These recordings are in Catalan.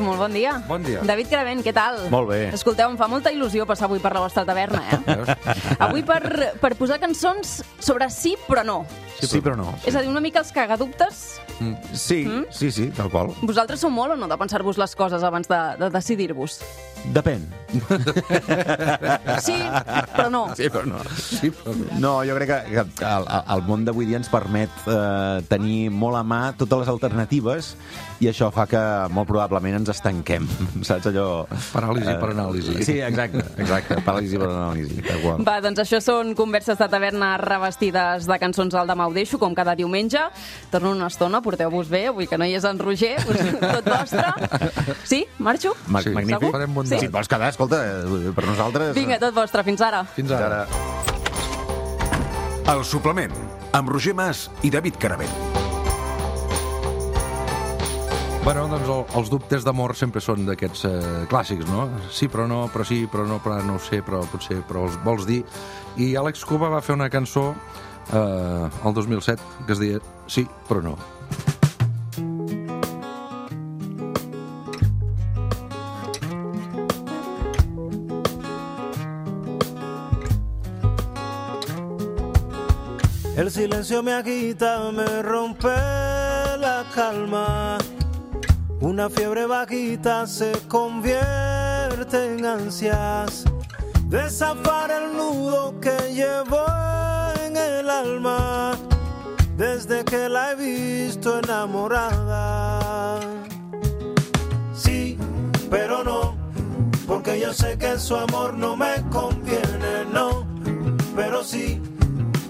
molt bon dia. Bon dia. David Cravent, què tal? Molt bé. Escolteu, em fa molta il·lusió passar avui per la vostra taverna, eh? avui per, per posar cançons sobre sí però no. Sí, sí però no. És a dir, una mica els cagadubtes. Sí, sí, sí, tal qual. Vosaltres sou molt o no de pensar-vos les coses abans de, de decidir-vos? Depèn. Sí, però no. Sí, però no. Sí, però no. No, jo crec que, que el, el món d'avui dia ens permet eh, tenir molt a mà totes les alternatives i això fa que molt probablement ens estanquem, saps allò... Paràlisi per anàlisi. Sí, exacte, exacte, paràlisi per anàlisi. Va, doncs això són converses de taverna revestides de cançons al demà ho deixo, com cada diumenge. Torno una estona, porteu-vos bé, avui que no hi és en Roger, tot vostre. Sí? Marxo? Ma Sí, magnífic. farem bon Sí. Si et vols quedar, escolta, eh, per nosaltres... Vinga, tot vostre, fins ara. Fins ara. El suplement, amb Roger Mas i David Caravell. Bueno, doncs el, els dubtes d'amor sempre són d'aquests eh, clàssics, no? Sí, però no, però sí, però no, però no ho sé, però potser, però els vols dir. I Àlex Cuba va fer una cançó eh, el 2007 que es deia Sí, però no. El silencio me agita, me rompe la calma. Una fiebre bajita se convierte en ansias. De zafar el nudo que llevo en el alma. Desde que la he visto enamorada. Sí, pero no. Porque yo sé que su amor no me conviene, no. Pero sí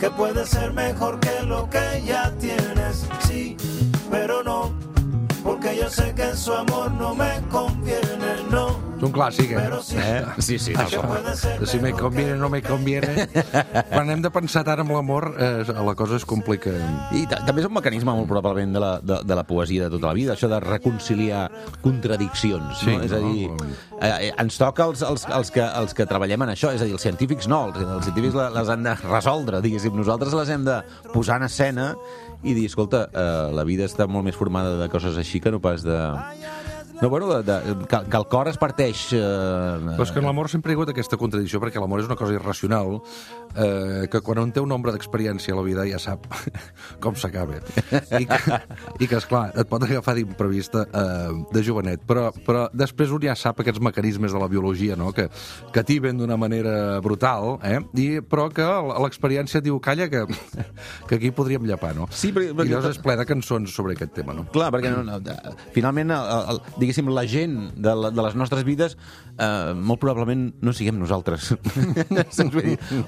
que puede ser mejor que lo que ya tienes, sí, pero no, porque yo sé que su amor no me conviene, no, És un clàssic, eh? Eh? Sí, sí, puede ser Si me conviene o no me conviene. Quan hem de pensar tant en l'amor, eh, la cosa es complica. I ta- també és un mecanisme molt probablement de la, de, de la poesia de tota la vida, això de reconciliar contradiccions. Sí, no? És a no? dir, eh, eh, ens toca els, els, els, que, els que treballem en això, és a dir, els científics no, els, els científics le- les han de resoldre, diguéssim. Nosaltres les hem de posar en escena i dir, escolta, eh, la vida està molt més formada de coses així que no pas de... No, bueno, de, de, que, que el cor es parteix... Eh, Però és que en l'amor sempre hi ha hagut aquesta contradicció, perquè l'amor és una cosa irracional, eh, que quan un té un nombre d'experiència a la vida ja sap com s'acaba. I que, i que, esclar, et pot agafar d'imprevista eh, de jovenet, però, però després un ja sap aquests mecanismes de la biologia, no?, que, que tiben d'una manera brutal, eh? I, però que l'experiència diu, calla, que, que aquí podríem llepar, no? Sí, perquè- I llavors és ple de cançons sobre aquest tema, no? Clar, perquè no, no, finalment, el, el, diguéssim, la gent de, la, de les nostres vides eh, molt probablement no siguem nosaltres.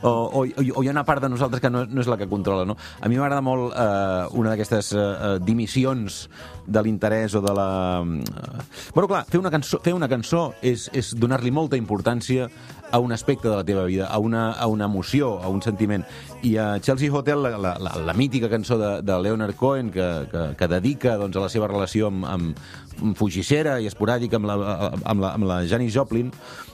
O, o, o hi ha una part de nosaltres que no, no és la que controla. No? A mi m'agrada molt eh, una d'aquestes eh, dimissions de l'interès o de la... eh, Bueno, clar, fer una cançó, fer una cançó és, és donar-li molta importància a un aspecte de la teva vida, a una, a una emoció, a un sentiment. I a Chelsea Hotel, la, la, la, la mítica cançó de, de Leonard Cohen, que, que, que dedica doncs, a la seva relació amb, amb fugissera i esporàdica amb la, amb la, amb la Janis Joplin,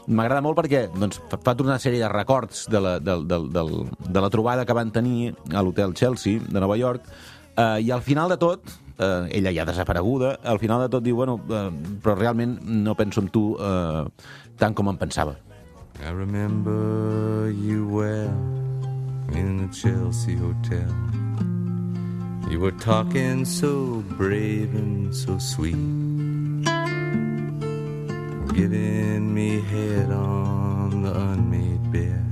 m'agrada molt perquè doncs, fa tota una sèrie de records de la, de, de, de, de la trobada que van tenir a l'hotel Chelsea de Nova York, eh, i al final de tot, eh, ella ja desapareguda, al final de tot diu, bueno, eh, però realment no penso en tu eh, tant com em pensava. I remember you well in the Chelsea Hotel. You were talking so brave and so sweet, giving me head on the unmade bed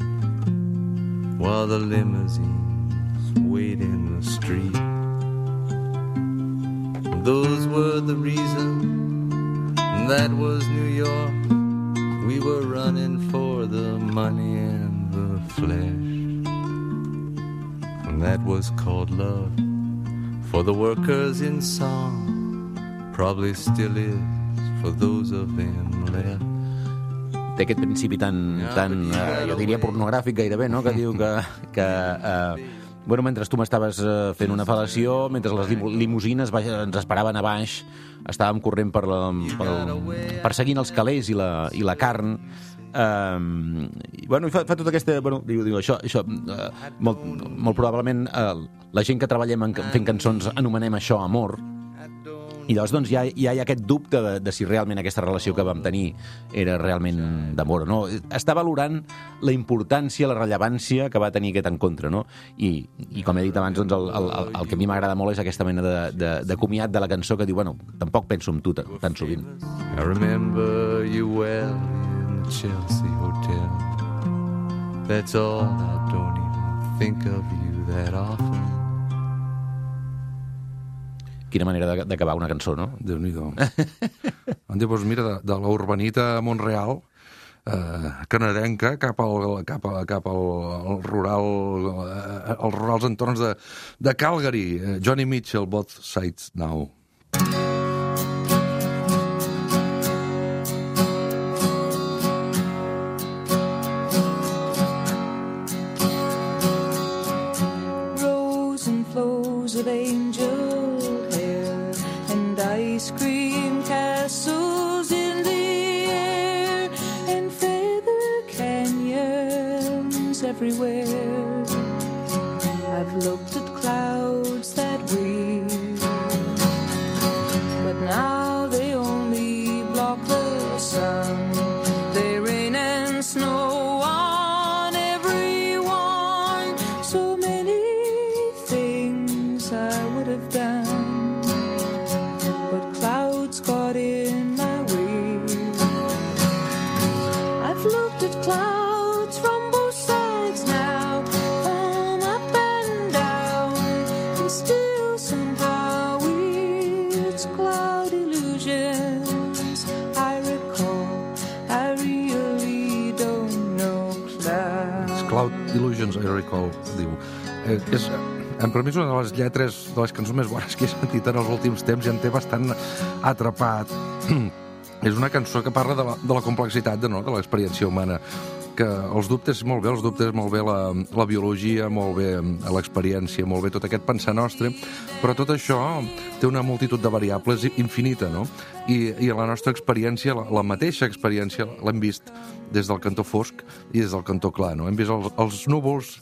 while the limousines wait in the street. Those were the reasons. That was New York. We were running for the money and the flesh. And that was called love. For the workers in song, probably still is for those of them left. té aquest principi tan, tan eh, jo diria pornogràfic gairebé, no? que diu que, que eh, bueno, mentre tu m'estaves eh, fent una fal·lació, mentre les lim limusines baix, ens esperaven a baix, estàvem corrent per, la, per, perseguint els calés i la, i la carn, Um, i, bueno, i fa, fa tota aquesta... Bueno, diu, diu, això, això uh, molt, molt probablement uh, la gent que treballem en, fent cançons anomenem això amor, I llavors doncs, ja, ja hi ha aquest dubte de, de si realment aquesta relació que vam tenir era realment d'amor o no. Està valorant la importància, la rellevància que va tenir aquest encontre, no? I, i com he dit abans, doncs, el, el, el, el que a mi m'agrada molt és aquesta mena de, de, de comiat de la cançó que diu, bueno, tampoc penso en tu tan, sovint. I remember you well in the Chelsea Hotel. That's all, I don't even think of you that often. Quina manera d'acabar una cançó, no? Em diu, doncs mira, de, de la urbanita Montreal, eh, canadenca, cap al, cap, a, cap al, al rural, eh, als rurals entorns de, de Calgary. Eh, Johnny Mitchell, Both Sides Now. Everywhere. És, en per mi és una de les lletres de les cançons més bones que he sentit en els últims temps i em té bastant atrapat. és una cançó que parla de la, de la complexitat de, no, de l'experiència humana que els dubtes, molt bé, els dubtes, molt bé la, la biologia, molt bé eh, l'experiència, molt bé tot aquest pensar nostre, però tot això té una multitud de variables infinita, no? I, i la nostra experiència, la, la mateixa experiència, l'hem vist des del cantó fosc i des del cantó clar, no? Hem vist els, els núvols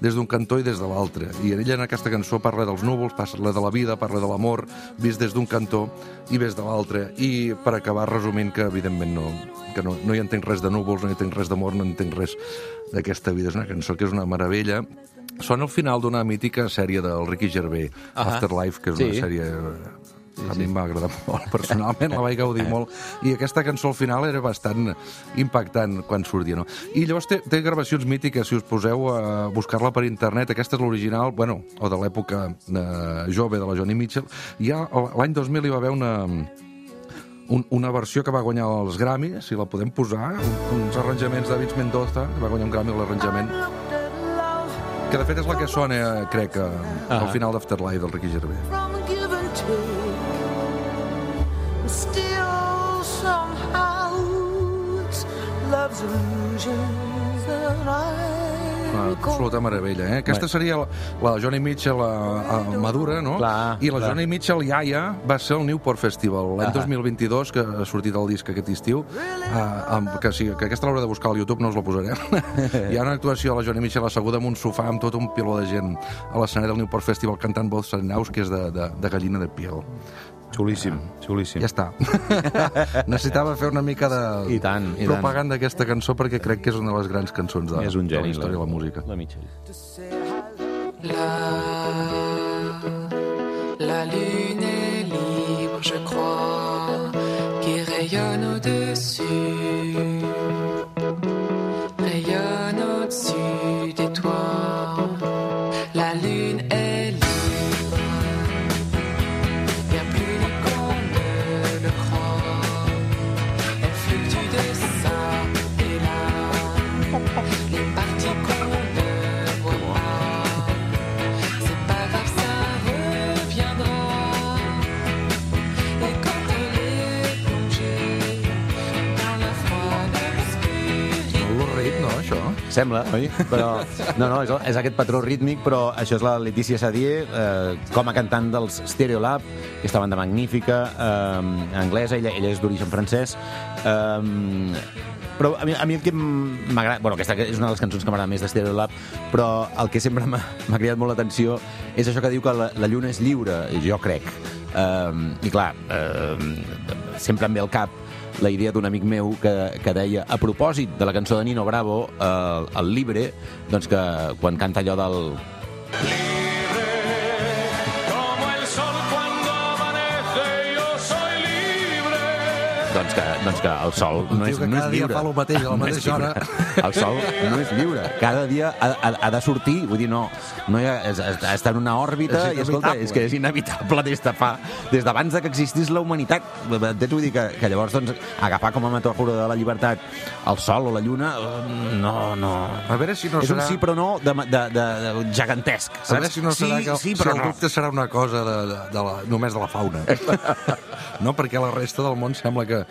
des d'un cantó i des de l'altre. I ella en aquesta cançó parla dels núvols, parla de la vida, parla de l'amor, vist des d'un cantó i des de l'altre. I per acabar resumint que, evidentment, no, que no, no hi entenc res de núvols, no hi entenc res d'amor, no entenc res d'aquesta vida. És una cançó que és una meravella. Sona al final d'una mítica sèrie del Ricky Gervais, Ahà. Afterlife, que és una Sí. A mi em va agradar molt, personalment, la vaig gaudir molt. I aquesta cançó al final era bastant impactant quan sortia, no? I llavors té, té gravacions mítiques, si us poseu a buscar-la per internet. Aquesta és l'original, bueno, o de l'època eh, jove de la Johnny Mitchell. Ja l'any 2000 hi va haver una, un, una versió que va guanyar els Grammys, si la podem posar, un, uns arranjaments de Vince Mendoza, que va guanyar un Grammy l'arranjament, que de fet és la que sona, crec, a, al final d'Afterlife del Ricky Gervais. Una absoluta meravella, eh? Aquesta seria la, la Johnny Mitchell a, a Madura, no? Clar, I la clar. Johnny Mitchell Iaia va ser el Newport Festival l'any 2022, que ha sortit el disc aquest estiu, uh, amb, que, sí, que aquesta l'haurà de buscar al YouTube, no us la posarem. Hi ha una actuació de la Johnny Mitchell asseguda en un sofà amb tot un piló de gent a l'escenari del Newport Festival cantant Sides Now, que és de, de, de gallina de piel. Xulíssim, xulíssim. Ja està. Necessitava fer una mica de I tant, i propaganda d'aquesta cançó perquè crec que és una de les grans cançons de, És un de geni, la història de la música. La Mitchell. La lune est libre, je crois, qui rayonne au-dessus, Sembla, oi? Però, no, no, és, és aquest patró rítmic, però això és la Letícia Sadier, eh, com a cantant dels Stereolab, aquesta banda magnífica, eh, anglesa, ella, ella és d'origen francès. Eh, però a mi, a mi el que m'agrada... Bueno, aquesta és una de les cançons que m'agrada més de Stereolab, però el que sempre m'ha cridat molt l'atenció és això que diu que la, la lluna és lliure, jo crec. Eh, I clar, eh, sempre em ve al cap la idea d'un amic meu que, que deia, a propòsit de la cançó de Nino Bravo, eh, el Libre, doncs que quan canta allò del... Como Doncs que, doncs que el sol Un no és, no és cada dia lliure. fa el mateix a la és mateixa hora. lliure. El sol no és lliure. Cada dia ha, ha, ha de sortir, vull dir, no, no hi ha, és, és, està en una òrbita És i, escolta, és que és inevitable des de fa, des d'abans de que existís la humanitat. Entens? Vull dir que, que llavors, doncs, agafar com a metàfora de la llibertat el sol o la lluna, no, no... A veure si no és un serà... sí però no de, de, de, de gegantesc, A saps? veure si no serà sí, que sí, si però el no. dubte serà una cosa de, de, de la, només de la fauna. no, perquè la resta del món sembla que,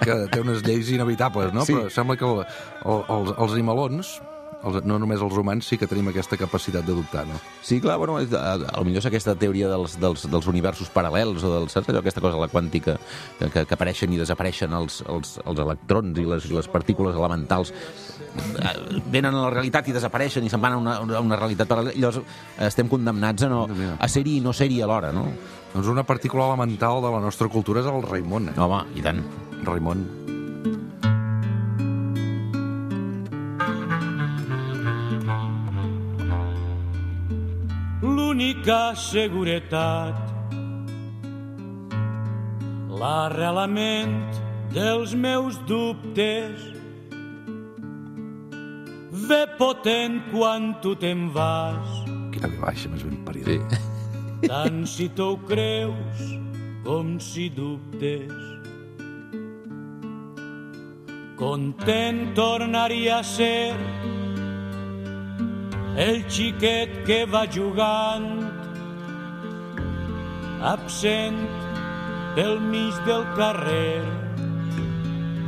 que té unes lleis inevitables, no? Sí. Però sembla que el, el, els, els animalons, els, no només els humans, sí que tenim aquesta capacitat de dubtar, no? Sí, clar, bueno, és, a, a, potser és aquesta teoria dels, dels, dels universos paral·lels o del, saps allò, aquesta cosa, la quàntica, que, que, que apareixen i desapareixen els, els, els electrons i les, les partícules elementals eh, venen a la realitat i desapareixen i se'n van a una, a una realitat paral·lela i llavors estem condemnats a, no, a ser-hi i no ser-hi alhora, no? Doncs una partícula elemental de la nostra cultura és el Raimon. Eh? Home, i tant. Raimon. l'única seguretat. L'arrelament dels meus dubtes ve potent quan tu te'n vas, Quina ve baixa, més ben parida. Sí. tant si t'ho creus com si dubtes. Content tornaria a ser el xiquet que va jugant absent pel mig del carrer.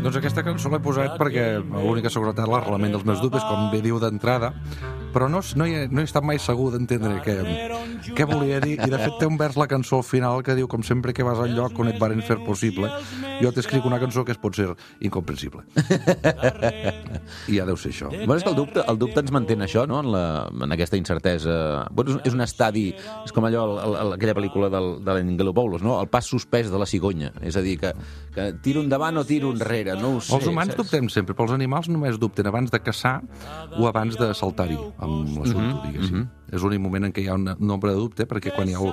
Doncs aquesta cançó l'he posat perquè l'única seguretat l'arrelament dels meus dubtes, com bé diu d'entrada, però no, no, he, no he estat mai segur d'entendre què, què volia dir, i de fet té un vers la cançó al final que diu com sempre que vas al lloc on et varen fer possible, jo t'escric una cançó que es pot ser incomprensible. I ja deu ser això. Bueno, és que el dubte, el dubte ens mantén això, no?, en, la, en aquesta incertesa. Bueno, és, un estadi, és com allò, el, el, aquella pel·lícula del, de l'Angelopoulos, no?, el pas suspès de la cigonya. És a dir, que, que tiro endavant o tiro enrere, no ho sé. Els humans saps? dubtem sempre, però els animals només dubten abans de caçar o abans de saltar-hi amb l'assumpte, diguéssim. És l'únic moment en què hi ha un nombre de dubte, perquè quan hi ha el,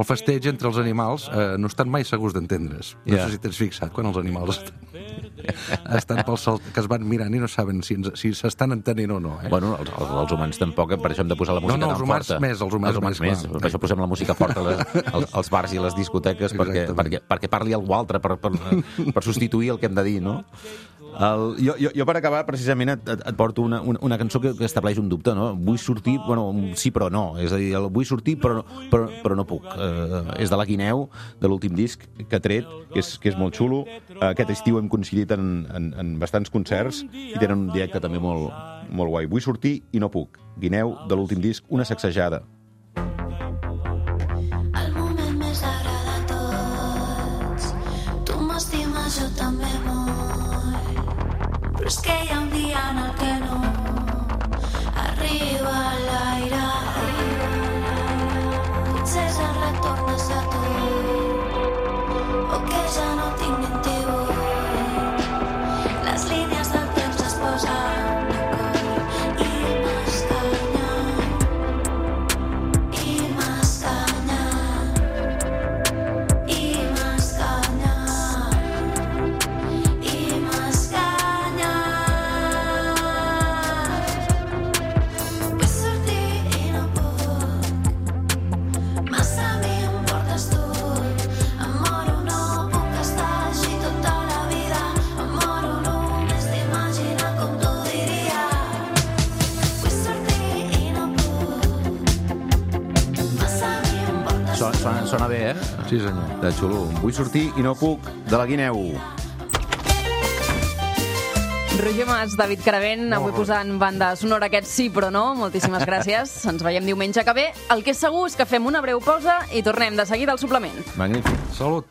el festeig entre els animals eh, no estan mai segurs d'entendre's. No Ja. sé si t'has fixat quan els animals estan, estan pel salt, que es van mirant i no saben si ens- si s'estan entenent o no. Eh? Bueno, els, els, els humans tampoc, per això hem de posar la música no, tan els humans forta. més, els humans més, més. clar. Per això posem la música forta a les, als, als bars i les discoteques perquè, perquè, perquè parli algú altre per, per, per substituir el que hem de dir, no? El, jo, jo, jo per acabar precisament et, et, porto una, una, una cançó que, que estableix un dubte, no? Vull sortir, bueno, sí però no, és a dir, el vull sortir però, però, però no puc. Eh, és de la Guineu, de l'últim disc que ha tret, que és, que és molt xulo. Aquest estiu hem coincidit en, en, en bastants concerts i tenen un directe també molt, molt guai. Vull sortir i no puc. Guineu, de l'últim disc, una sacsejada. Eh? Sí, senyor. De xulo. Vull sortir i no puc, de la Guineu. Roger Mas, David Caravent, avui posant banda sonora aquest sí però no. Moltíssimes gràcies. Ens veiem diumenge que ve. El que és segur és que fem una breu pausa i tornem de seguida al suplement. Magnífic. Salut.